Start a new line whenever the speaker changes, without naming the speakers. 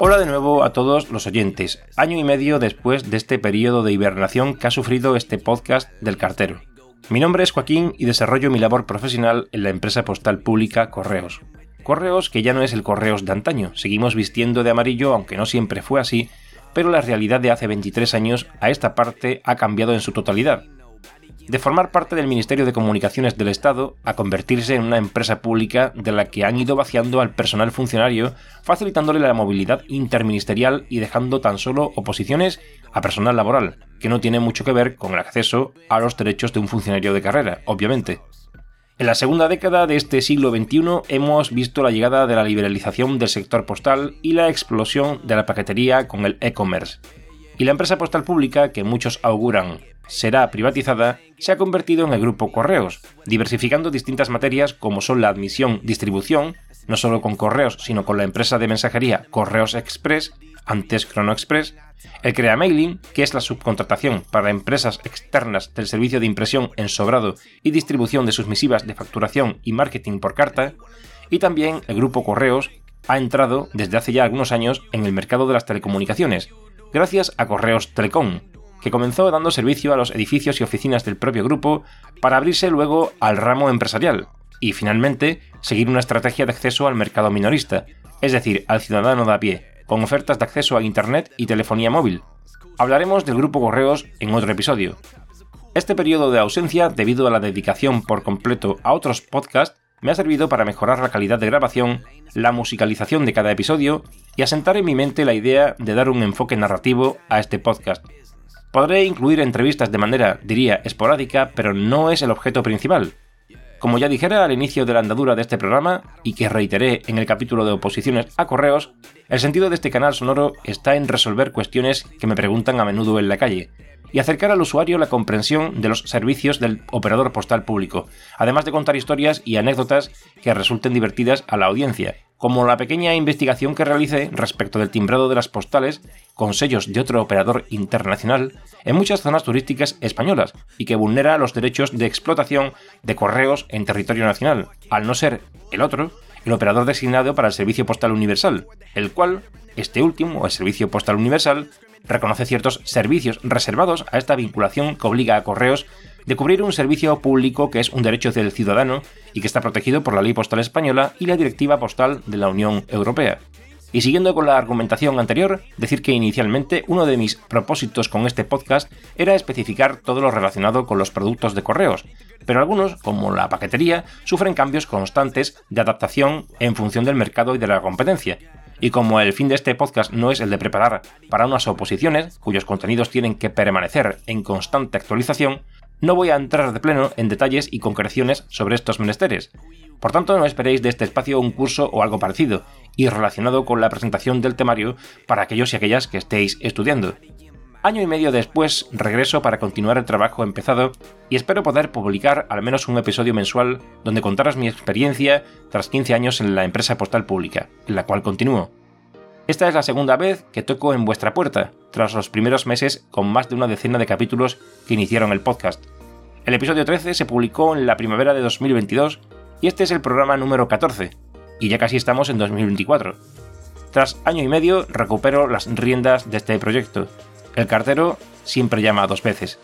Hola de nuevo a todos los oyentes, año y medio después de este periodo de hibernación que ha sufrido este podcast del cartero. Mi nombre es Joaquín y desarrollo mi labor profesional en la empresa postal pública Correos. Correos que ya no es el Correos de antaño, seguimos vistiendo de amarillo aunque no siempre fue así, pero la realidad de hace 23 años a esta parte ha cambiado en su totalidad de formar parte del Ministerio de Comunicaciones del Estado a convertirse en una empresa pública de la que han ido vaciando al personal funcionario, facilitándole la movilidad interministerial y dejando tan solo oposiciones a personal laboral, que no tiene mucho que ver con el acceso a los derechos de un funcionario de carrera, obviamente. En la segunda década de este siglo XXI hemos visto la llegada de la liberalización del sector postal y la explosión de la paquetería con el e-commerce. Y la empresa postal pública, que muchos auguran será privatizada, se ha convertido en el grupo Correos, diversificando distintas materias como son la admisión, distribución, no solo con correos, sino con la empresa de mensajería Correos Express, antes Chrono Express, el Crea Mailing, que es la subcontratación para empresas externas del servicio de impresión en sobrado y distribución de sus misivas de facturación y marketing por carta, y también el grupo Correos ha entrado desde hace ya algunos años en el mercado de las telecomunicaciones, gracias a Correos Telecom, que comenzó dando servicio a los edificios y oficinas del propio grupo para abrirse luego al ramo empresarial y finalmente seguir una estrategia de acceso al mercado minorista, es decir, al ciudadano de a pie, con ofertas de acceso a Internet y telefonía móvil. Hablaremos del grupo Correos en otro episodio. Este periodo de ausencia, debido a la dedicación por completo a otros podcasts, me ha servido para mejorar la calidad de grabación, la musicalización de cada episodio y asentar en mi mente la idea de dar un enfoque narrativo a este podcast, Podré incluir entrevistas de manera, diría, esporádica, pero no es el objeto principal. Como ya dijera al inicio de la andadura de este programa, y que reiteré en el capítulo de oposiciones a correos, el sentido de este canal sonoro está en resolver cuestiones que me preguntan a menudo en la calle, y acercar al usuario la comprensión de los servicios del operador postal público, además de contar historias y anécdotas que resulten divertidas a la audiencia, como la pequeña investigación que realicé respecto del timbrado de las postales con sellos de otro operador internacional en muchas zonas turísticas españolas y que vulnera los derechos de explotación de correos en territorio nacional, al no ser el otro el operador designado para el Servicio Postal Universal, el cual, este último, el Servicio Postal Universal, reconoce ciertos servicios reservados a esta vinculación que obliga a correos de cubrir un servicio público que es un derecho del ciudadano y que está protegido por la Ley Postal Española y la Directiva Postal de la Unión Europea. Y siguiendo con la argumentación anterior, decir que inicialmente uno de mis propósitos con este podcast era especificar todo lo relacionado con los productos de correos, pero algunos, como la paquetería, sufren cambios constantes de adaptación en función del mercado y de la competencia, y como el fin de este podcast no es el de preparar para unas oposiciones, cuyos contenidos tienen que permanecer en constante actualización, no voy a entrar de pleno en detalles y concreciones sobre estos menesteres. Por tanto, no esperéis de este espacio un curso o algo parecido, y relacionado con la presentación del temario para aquellos y aquellas que estéis estudiando. Año y medio después regreso para continuar el trabajo empezado y espero poder publicar al menos un episodio mensual donde contaros mi experiencia tras 15 años en la empresa postal pública, en la cual continúo. Esta es la segunda vez que toco en vuestra puerta, tras los primeros meses con más de una decena de capítulos que iniciaron el podcast. El episodio 13 se publicó en la primavera de 2022 y este es el programa número 14, y ya casi estamos en 2024. Tras año y medio recupero las riendas de este proyecto. El cartero siempre llama dos veces.